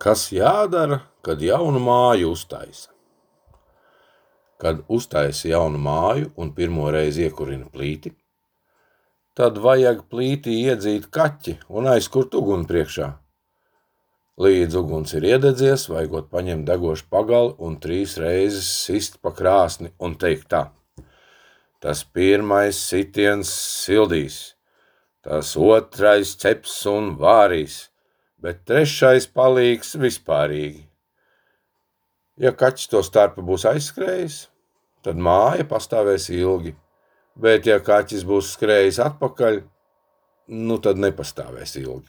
Kas jādara, kad jaunu māju uztaisa? Kad uztaisa jaunu māju un pirmo reizi iekurina plīti, tad vajag plītī iedzīt kaķi un aizkurt uguni priekšā. Līdz uguns ir iededzies, vajagot paņemt degošu pagali un trīs reizes sist pa krāsni un teikt tā. Tas pirmais sitiens sildīs, tas otrais ceps un vārīs, bet trešais palīgs vispārīgi. Ja kaķis to starpu būs aizskrējis, tad māja pastāvēs ilgi, bet ja kaķis būs skrējis atpakaļ, nu tad nepastāvēs ilgi.